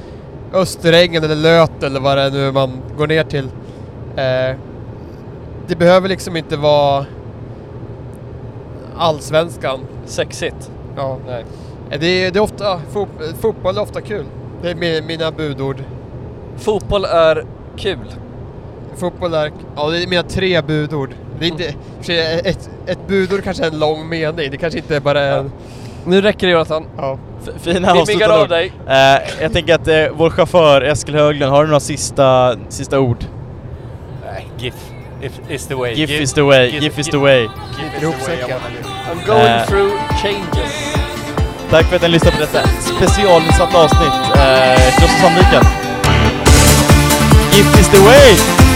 Speaker 2: Österängen eller Löt eller vad det är nu man går ner till. Eh, det behöver liksom inte vara allsvenskan.
Speaker 3: Sexigt.
Speaker 2: Ja.
Speaker 3: Nej.
Speaker 2: Eh, Det är, det är ofta, fot, fotboll är ofta kul. Det är mi- mina budord.
Speaker 3: Fotboll är kul.
Speaker 2: Fotboll är, ja det är mina tre budord. Det är inte, sig, ett, ett budord kanske är en lång mening, det kanske inte är bara en...
Speaker 3: Nu räcker det Jonathan.
Speaker 2: Ja.
Speaker 1: F- fina avslutande
Speaker 3: av
Speaker 1: ord.
Speaker 3: dig.
Speaker 1: Eh, jag tänker att eh, vår chaufför Eskil Höglund, har du några sista, sista ord?
Speaker 4: GIF if, is the way.
Speaker 1: GIF is the way, GIF is the way.
Speaker 4: GIF is the way.
Speaker 3: I'm going
Speaker 1: Eh.
Speaker 3: through changes.
Speaker 1: Tack för att ni lyssnade på detta specialinsatta avsnitt. Eh, Kloster Sandviken. Gift is the way!